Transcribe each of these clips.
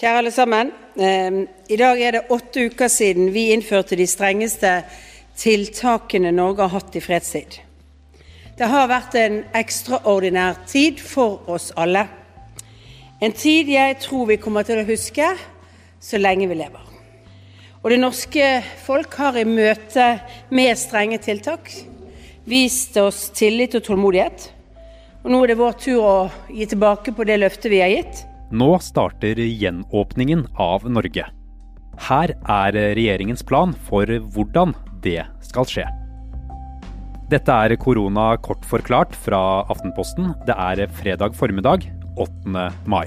Kjære alle sammen. Ehm, I dag er det åtte uker siden vi innførte de strengeste tiltakene Norge har hatt i fredstid. Det har vært en ekstraordinær tid for oss alle. En tid jeg tror vi kommer til å huske så lenge vi lever. Og det norske folk har i møte med strenge tiltak vist oss tillit og tålmodighet. Og nå er det vår tur å gi tilbake på det løftet vi har gitt. Nå starter gjenåpningen av Norge. Her er regjeringens plan for hvordan det skal skje. Dette er korona kort forklart fra Aftenposten. Det er fredag formiddag 8. mai.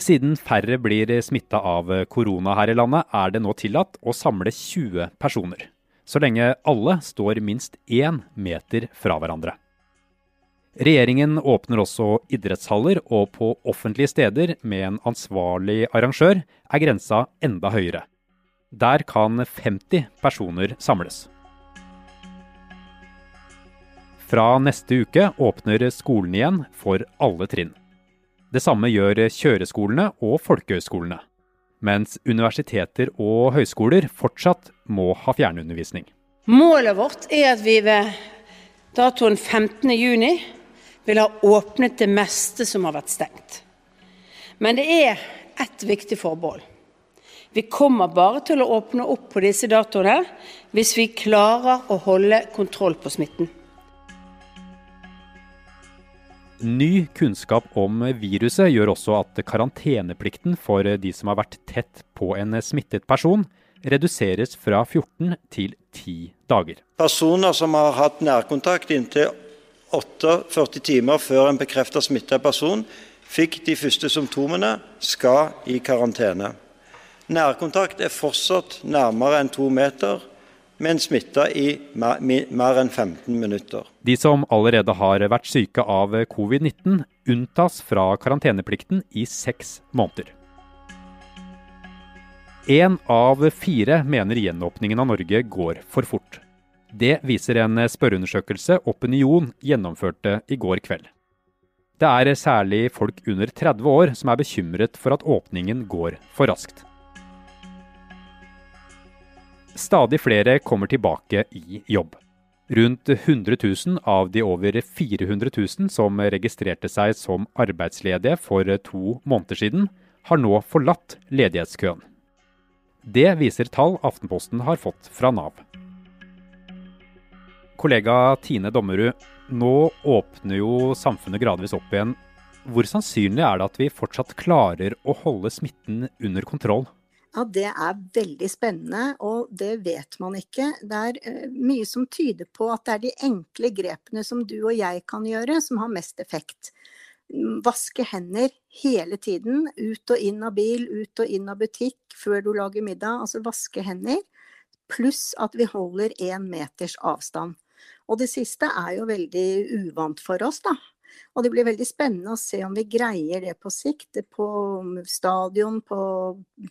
Siden færre blir smitta av korona her i landet, er det nå tillatt å samle 20 personer. Så lenge alle står minst én meter fra hverandre. Regjeringen åpner også idrettshaller, og på offentlige steder med en ansvarlig arrangør er grensa enda høyere. Der kan 50 personer samles. Fra neste uke åpner skolen igjen for alle trinn. Det samme gjør kjøreskolene og folkehøyskolene. Mens universiteter og høyskoler fortsatt må ha fjernundervisning. Målet vårt er at vi ved datoen 15.6 vil ha åpnet det meste som har vært stengt. Men det er ett viktig forbehold. Vi kommer bare til å åpne opp på disse datoene hvis vi klarer å holde kontroll på smitten. Ny kunnskap om viruset gjør også at karanteneplikten for de som har vært tett på en smittet person, reduseres fra 14 til 10 dager. Personer som har hatt nærkontakt inntil 48 timer før en bekreftet smittet person fikk de første symptomene, skal i karantene. Nærkontakt er fortsatt nærmere enn to meter men smitta i mer enn 15 minutter. De som allerede har vært syke av covid-19, unntas fra karanteneplikten i seks måneder. Én av fire mener gjenåpningen av Norge går for fort. Det viser en spørreundersøkelse Opinion gjennomførte i går kveld. Det er særlig folk under 30 år som er bekymret for at åpningen går for raskt. Stadig flere kommer tilbake i jobb. Rundt 100 000 av de over 400 000 som registrerte seg som arbeidsledige for to måneder siden, har nå forlatt ledighetskøen. Det viser tall Aftenposten har fått fra Nav. Kollega Tine Dommerud, nå åpner jo samfunnet gradvis opp igjen. Hvor sannsynlig er det at vi fortsatt klarer å holde smitten under kontroll? Ja, Det er veldig spennende, og det vet man ikke. Det er uh, mye som tyder på at det er de enkle grepene som du og jeg kan gjøre, som har mest effekt. Vaske hender hele tiden. Ut og inn av bil, ut og inn av butikk før du lager middag. Altså vaske hender. Pluss at vi holder én meters avstand. Og det siste er jo veldig uvant for oss, da. Og det blir veldig spennende å se om vi greier det på sikt. På stadion, på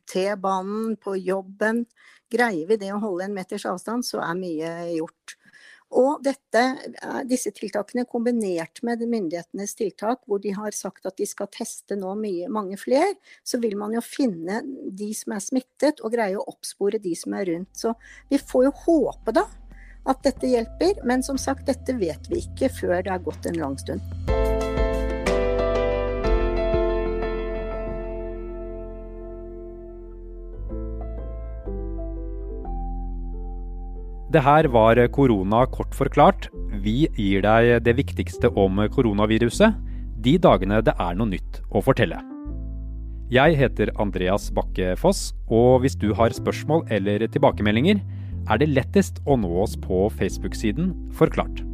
T-banen, på jobben. Greier vi det å holde en meters avstand, så er mye gjort. Og dette, disse tiltakene kombinert med myndighetenes tiltak, hvor de har sagt at de skal teste nå mye, mange flere, så vil man jo finne de som er smittet og greie å oppspore de som er rundt. Så vi får jo håpe da at dette hjelper, men som sagt, dette vet vi ikke før det har gått en lang stund. Det her var korona kort forklart. Vi gir deg det viktigste om koronaviruset de dagene det er noe nytt å fortelle. Jeg heter Andreas Bakke Foss, og hvis du har spørsmål eller tilbakemeldinger, er det lettest å nå oss på Facebook-siden Forklart.